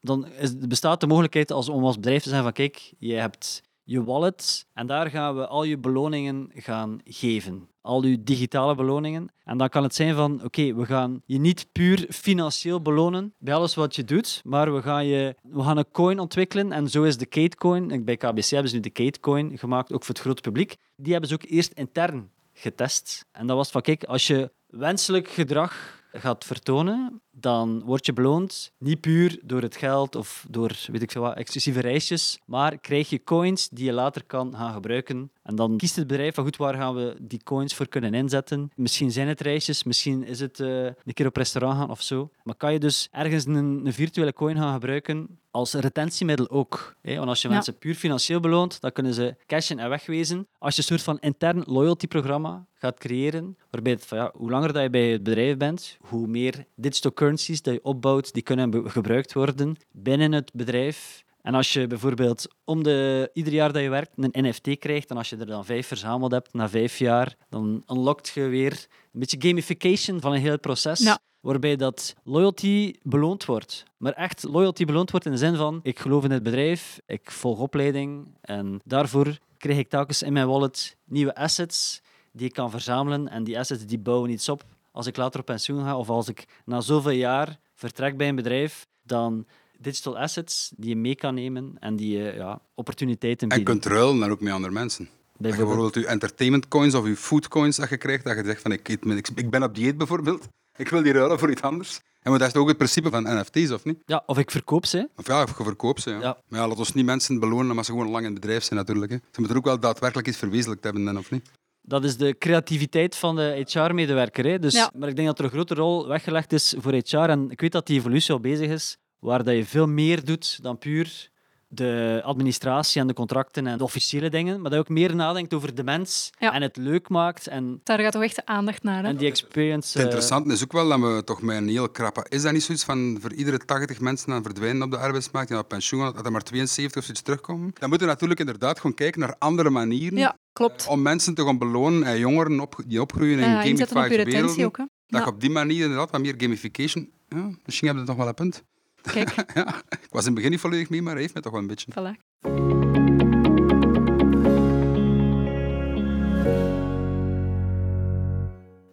dan bestaat de mogelijkheid als, om als bedrijf te zeggen van kijk, je hebt je wallet en daar gaan we al je beloningen gaan geven. Al je digitale beloningen. En dan kan het zijn van oké, we gaan je niet puur financieel belonen bij alles wat je doet, maar we gaan, je, we gaan een coin ontwikkelen en zo is de Katecoin. Bij KBC hebben ze nu de Katecoin gemaakt, ook voor het grote publiek. Die hebben ze ook eerst intern getest. En dat was van kijk, als je wenselijk gedrag gaat vertonen, dan word je beloond niet puur door het geld of door weet ik veel wat, exclusieve reisjes, maar krijg je coins die je later kan gaan gebruiken. En dan kiest het bedrijf van goed, waar gaan we die coins voor kunnen inzetten. Misschien zijn het reisjes, misschien is het uh, een keer op restaurant gaan of zo. Maar kan je dus ergens een, een virtuele coin gaan gebruiken als retentiemiddel ook. Hè? Want als je mensen puur financieel beloont, dan kunnen ze cashen en wegwezen. Als je een soort van intern loyalty-programma gaat creëren, waarbij het van, ja, hoe langer dat je bij het bedrijf bent, hoe meer digital currencies dat je opbouwt, die kunnen gebruikt worden binnen het bedrijf. En als je bijvoorbeeld om de, ieder jaar dat je werkt een NFT krijgt, en als je er dan vijf verzameld hebt na vijf jaar, dan unlockt je weer een beetje gamification van een heel proces. Waarbij dat loyalty beloond wordt. Maar echt loyalty beloond wordt in de zin van: ik geloof in het bedrijf, ik volg opleiding en daarvoor krijg ik telkens in mijn wallet nieuwe assets die ik kan verzamelen. En die assets die bouwen iets op als ik later op pensioen ga of als ik na zoveel jaar vertrek bij een bedrijf, dan digital assets die je mee kan nemen en die je ja, opportuniteiten bieden. En kunt ruilen naar ook met andere mensen. Bijvoorbeeld, bijvoorbeeld je entertainment coins of je food coins dat je krijgt, dat je zegt van ik, ik, ik ben op dieet bijvoorbeeld, ik wil die ruilen voor iets anders. En dat is ook het principe van NFT's, of niet? Ja, of ik verkoop ze. Of ja, of je verkoopt ze, ja. ja. Maar ja, laat ons niet mensen belonen omdat ze gewoon lang in het bedrijf zijn, natuurlijk. Hè. Ze moeten ook wel daadwerkelijk iets verwezenlijkt hebben, dan, of niet? Dat is de creativiteit van de HR-medewerker. Dus, Maar ik denk dat er een grote rol weggelegd is voor HR. En ik weet dat die evolutie al bezig is, waar dat je veel meer doet dan puur de administratie en de contracten en de officiële dingen, maar dat je ook meer nadenkt over de mens en het leuk maakt. En, Daar gaat toch echt de aandacht naar. Hè? En die experience. Het interessante is ook wel dat we toch met een heel krappe... Is dat niet zoiets van voor iedere 80 mensen dan verdwijnen op de arbeidsmarkt en op pensioen, dat er maar 72 of zoiets terugkomen? Dan moeten we natuurlijk inderdaad gewoon kijken naar andere manieren ja, klopt. om mensen te gaan belonen en jongeren op, die opgroeien in ja, gamified werelden. Ook, Dat je op die manier inderdaad wat meer gamification... Ja, misschien hebben we toch wel een punt. Kijk. ja, ik was in het begin niet volledig mee, maar hij heeft me toch wel een beetje. Voilà.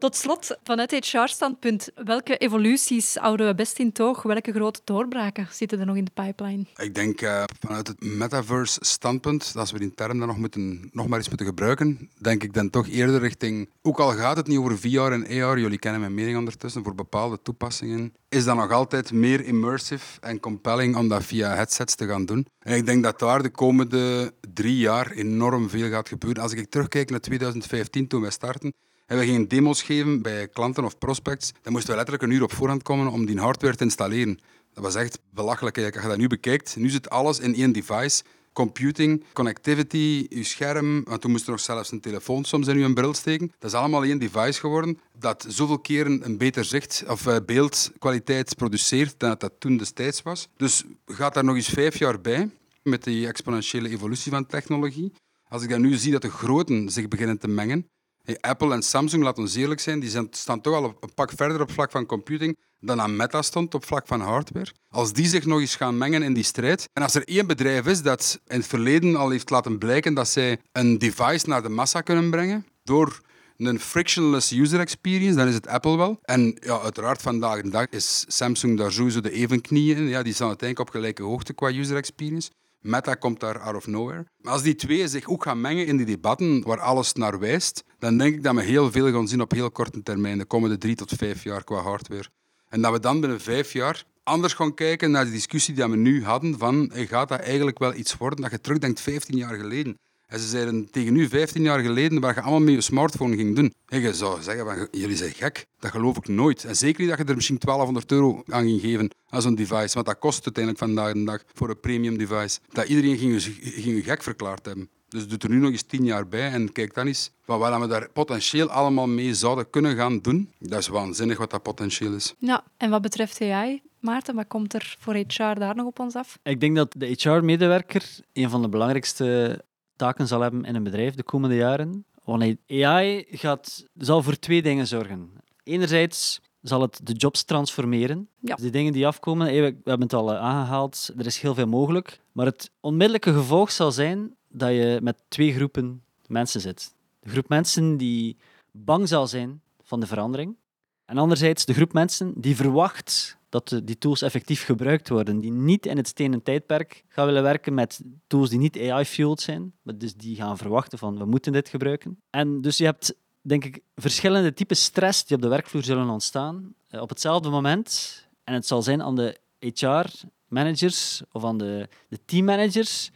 Tot slot, vanuit HR-standpunt, welke evoluties houden we best in toog? Welke grote doorbraken zitten er nog in de pipeline? Ik denk uh, vanuit het metaverse-standpunt, als we die term dan nog, moeten, nog maar eens moeten gebruiken, denk ik dan toch eerder richting, ook al gaat het niet over VR en AR, jullie kennen mijn mening ondertussen, voor bepaalde toepassingen, is dat nog altijd meer immersive en compelling om dat via headsets te gaan doen. En ik denk dat daar de komende drie jaar enorm veel gaat gebeuren. Als ik terugkijk naar 2015, toen wij starten, en we gingen demo's geven bij klanten of prospects, dan moesten we letterlijk een uur op voorhand komen om die hardware te installeren. Dat was echt belachelijk. Als je dat nu bekijkt, nu zit alles in één device. Computing, connectivity, je scherm, want toen moest er nog zelfs een telefoon soms in je bril steken. Dat is allemaal één device geworden dat zoveel keren een beter zicht of eh, beeldkwaliteit produceert dan dat toen destijds was. Dus gaat daar nog eens vijf jaar bij met die exponentiële evolutie van technologie. Als ik dan nu zie dat de groten zich beginnen te mengen, Apple en Samsung, laten we eerlijk zijn, die zijn, staan toch al een pak verder op vlak van computing dan aan Meta stond op vlak van hardware. Als die zich nog eens gaan mengen in die strijd. En als er één bedrijf is dat in het verleden al heeft laten blijken dat zij een device naar de massa kunnen brengen door een frictionless user experience, dan is het Apple wel. En ja, uiteraard vandaag de dag is Samsung daar sowieso de evenknieën in. Ja, die staan uiteindelijk op gelijke hoogte qua user experience. Meta komt daar out of nowhere. Maar als die twee zich ook gaan mengen in die debatten waar alles naar wijst, dan denk ik dat we heel veel gaan zien op heel korte termijn, de komende drie tot vijf jaar qua hardware. En dat we dan binnen vijf jaar anders gaan kijken naar de discussie die we nu hadden van gaat dat eigenlijk wel iets worden dat je terugdenkt 15 jaar geleden. En ze zeiden tegen u 15 jaar geleden waar je allemaal met je smartphone ging doen. En je zou zeggen, van, jullie zijn gek. Dat geloof ik nooit. En zeker niet dat je er misschien 1200 euro aan ging geven als een device. Want dat kost uiteindelijk vandaag de dag voor een premium device. Dat iedereen ging je, ging je gek verklaard hebben. Dus doe er nu nog eens tien jaar bij en kijk dan eens van wat we daar potentieel allemaal mee zouden kunnen gaan doen. Dat is waanzinnig wat dat potentieel is. Ja, en wat betreft AI, Maarten, wat komt er voor HR daar nog op ons af? Ik denk dat de HR-medewerker een van de belangrijkste taken zal hebben in een bedrijf de komende jaren. Want AI gaat, zal voor twee dingen zorgen. Enerzijds zal het de jobs transformeren. Ja. Dus die dingen die afkomen, we hebben het al eh, aangehaald, er is heel veel mogelijk. Maar het onmiddellijke gevolg zal zijn dat je met twee groepen mensen zit. De groep mensen die bang zal zijn van de verandering. En anderzijds de groep mensen die verwacht dat die tools effectief gebruikt worden, die niet in het stenen tijdperk gaan willen werken met tools die niet AI-fueled zijn, maar dus die gaan verwachten van we moeten dit gebruiken. En dus je hebt, denk ik, verschillende typen stress die op de werkvloer zullen ontstaan eh, op hetzelfde moment. En het zal zijn aan de HR-managers of aan de, de teammanagers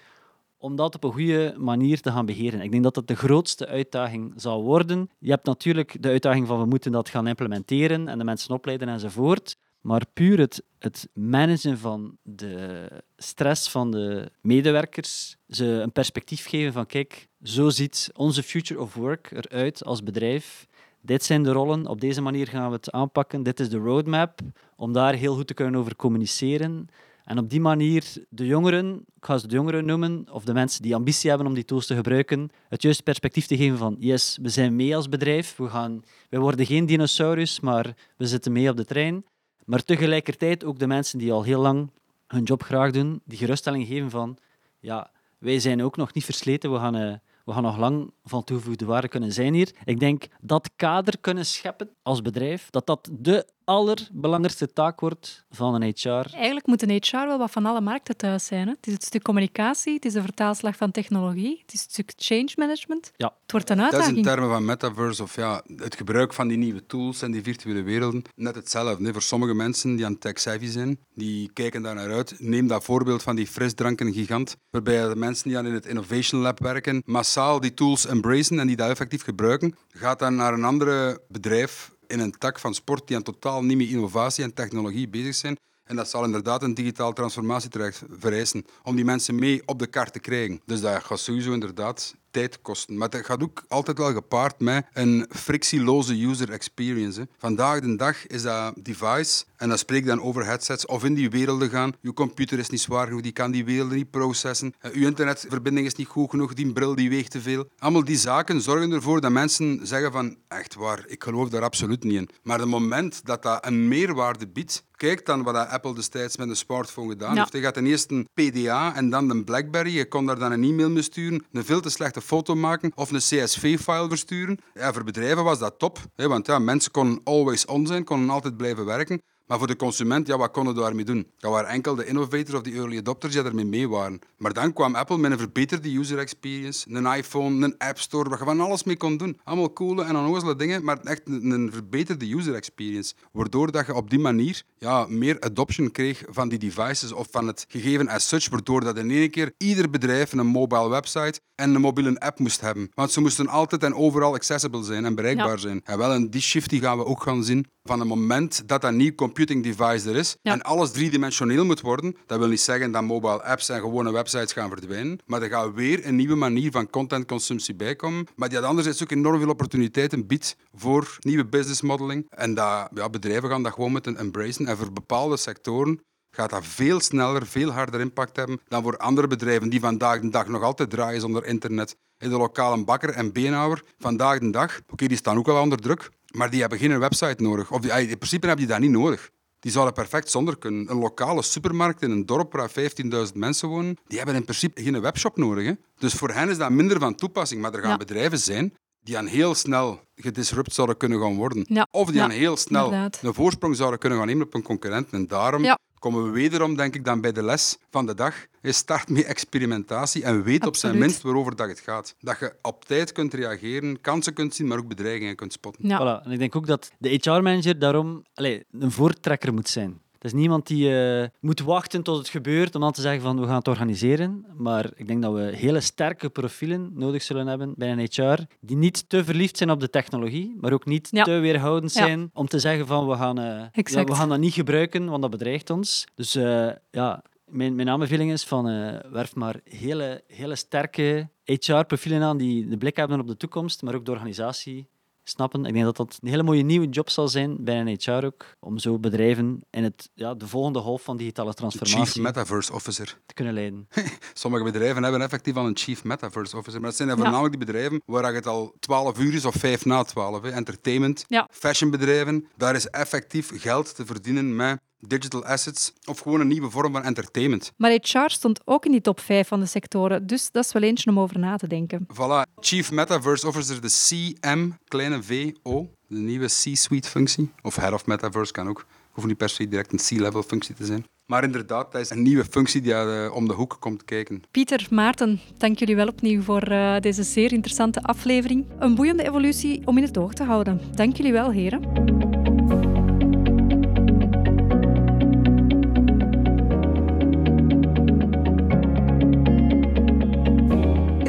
om dat op een goede manier te gaan beheren. Ik denk dat dat de grootste uitdaging zal worden. Je hebt natuurlijk de uitdaging van we moeten dat gaan implementeren en de mensen opleiden enzovoort. Maar puur het, het managen van de stress van de medewerkers, ze een perspectief geven van kijk, zo ziet onze future of work eruit als bedrijf. Dit zijn de rollen, op deze manier gaan we het aanpakken. Dit is de roadmap, om daar heel goed te kunnen over communiceren. En op die manier de jongeren, ik ga ze de jongeren noemen, of de mensen die ambitie hebben om die tools te gebruiken, het juiste perspectief te geven van yes, we zijn mee als bedrijf, we, gaan, wij worden geen dinosaurus, maar we zitten mee op de trein. Maar tegelijkertijd ook de mensen die al heel lang hun job graag doen, die geruststelling geven van ja, wij zijn ook nog niet versleten, we gaan, uh, we gaan nog lang van toegevoegde waarde kunnen zijn hier. Ik denk dat kader kunnen scheppen als bedrijf, dat dat de allerbelangrijkste taak wordt van een HR. Eigenlijk moet een HR wel wat van alle markten thuis zijn. Hè? Het is het stuk communicatie, het is de vertaalslag van technologie, het is het stuk change management. Ja. Het wordt een Dat is uitdaging. in termen van metaverse of ja, het gebruik van die nieuwe tools en die virtuele werelden net hetzelfde. hè. Voor sommige mensen die aan tech-savvy zijn, die kijken daar naar uit. Neem dat voorbeeld van die frisdranken-gigant, waarbij de mensen die aan in het Innovation Lab werken, massaal die tools embracen en die dat effectief gebruiken, gaat dan naar een andere bedrijf in een tak van sport die aan totaal niet met innovatie en technologie bezig zijn. En dat zal inderdaad een digitale transformatietraject vereisen om die mensen mee op de kaart te krijgen. Dus dat gaat sowieso inderdaad tijd kosten. Maar dat gaat ook altijd wel gepaard met een frictieloze user experience. hè. Vandaag de dag is dat device, en dat spreek ik dan over headsets, of in die werelden gaan. Je computer is niet zwaar genoeg, die kan die werelden niet processen. Eh, Je internetverbinding is niet goed genoeg, die bril die weegt te veel. Allemaal die zaken zorgen ervoor dat mensen zeggen van, echt waar, ik geloof daar absoluut niet in. Maar het moment dat dat een meerwaarde biedt, Kijk dan wat Apple destijds met een smartphone gedaan Ja. heeft. Je gaat ten eerste een PDA en dan een BlackBerry. Je kon daar dan een e-mail mee sturen, een veel te slechte foto maken of een CSV-file versturen. Ja, voor bedrijven was dat top, hè, want ja, mensen konden always on zijn, konden altijd blijven werken. Maar voor de consument, ja, wat konden we daarmee doen? Dat waren enkel de innovators of die early adopters die ermee mee waren. Maar dan kwam Apple met een verbeterde user experience, een iPhone, een App Store, waar je van alles mee kon doen. Allemaal coole en onnozele dingen, maar echt een, een verbeterde user experience. Waardoor dat je op die manier ja, meer adoption kreeg van die devices of van het gegeven as such, waardoor dat in één keer ieder bedrijf een mobile website en een mobiele app moest hebben. Want ze moesten altijd en overal accessible zijn en bereikbaar Ja. zijn. En wel, en die shift die gaan we ook gaan zien van het moment dat dat nieuw computing device er is Ja. en alles driedimensioneel moet worden. Dat wil niet zeggen dat mobile apps en gewone websites gaan verdwijnen, maar er gaat weer een nieuwe manier van contentconsumptie bij komen, maar die anderzijds ook enorm veel opportuniteiten biedt voor nieuwe business modeling. En dat, ja, bedrijven gaan dat gewoon moeten embracen. En voor bepaalde sectoren gaat dat veel sneller, veel harder impact hebben dan voor andere bedrijven die vandaag de dag nog altijd draaien zonder internet. De lokale bakker en beenhouwer, vandaag de dag, oké, die staan ook wel onder druk, maar die hebben geen website nodig. Of die, in principe hebben die dat niet nodig. Die zouden perfect zonder kunnen. Een lokale supermarkt in een dorp waar 15.000 mensen wonen, die hebben in principe geen webshop nodig. Hè? Dus voor hen is dat minder van toepassing. Maar er gaan Ja. bedrijven zijn die aan heel snel gedisrupt zouden kunnen gaan worden. Ja. Of die aan heel snel inderdaad. een voorsprong zouden kunnen gaan nemen op een concurrent. En daarom. Komen we wederom, denk ik, dan bij de les van de dag. Je start met experimentatie en weet op zijn minst waarover dat het gaat. Dat je op tijd kunt reageren, kansen kunt zien, maar ook bedreigingen kunt spotten. Ja. Voilà. En ik denk ook dat de HR-manager daarom allee, een voortrekker moet zijn. Het is niemand die eh, moet wachten tot het gebeurt om dan te zeggen van we gaan het organiseren. Maar ik denk dat we hele sterke profielen nodig zullen hebben bij een HR die niet te verliefd zijn op de technologie, maar ook niet Ja. te weerhoudend Ja. zijn om te zeggen van we gaan, eh, ja, we gaan dat niet gebruiken, want dat bedreigt ons. Dus eh, ja, mijn, mijn aanbeveling is van werf maar hele, hele sterke HR-profielen aan die de blik hebben op de toekomst, maar ook de organisatie snappen. Ik denk dat dat een hele mooie nieuwe job zal zijn bij een HR ook, om zo bedrijven in het, ja, de volgende golf van digitale transformatie Chief Metaverse Officer. te kunnen leiden. Sommige bedrijven hebben effectief al een Chief Metaverse Officer. Maar dat zijn dan voornamelijk die bedrijven waar het al 12 uur is of 5 na 12. Hè. Entertainment, Ja. fashionbedrijven. Daar is effectief geld te verdienen met digital assets of gewoon een nieuwe vorm van entertainment. Maar HR stond ook in die top 5 van de sectoren, dus dat is wel eentje om over na te denken. Voilà. Chief Metaverse Officer, de CM, kleine VO, de nieuwe C-suite functie. Of Head of Metaverse kan ook. Hoeft niet per se direct een C-level functie te zijn. Maar inderdaad, dat is een nieuwe functie die eh, om de hoek komt kijken. Pieter, Maarten, dank jullie wel opnieuw voor eh, deze zeer interessante aflevering. Een boeiende evolutie om in het oog te houden. Dank jullie wel, heren.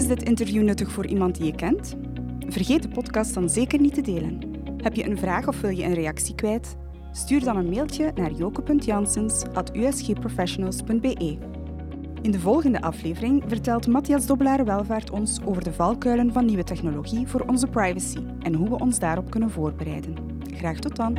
Dit interview nuttig voor iemand die je kent? Vergeet de podcast dan zeker niet te delen. Heb je een vraag of wil je een reactie kwijt? Stuur dan een mailtje naar joke.janssens.usgprofessionals.be. In de volgende aflevering vertelt Matthias Dobbelaar Welvaart ons over de valkuilen van nieuwe technologie voor onze privacy en hoe we ons daarop kunnen voorbereiden. Graag tot dan!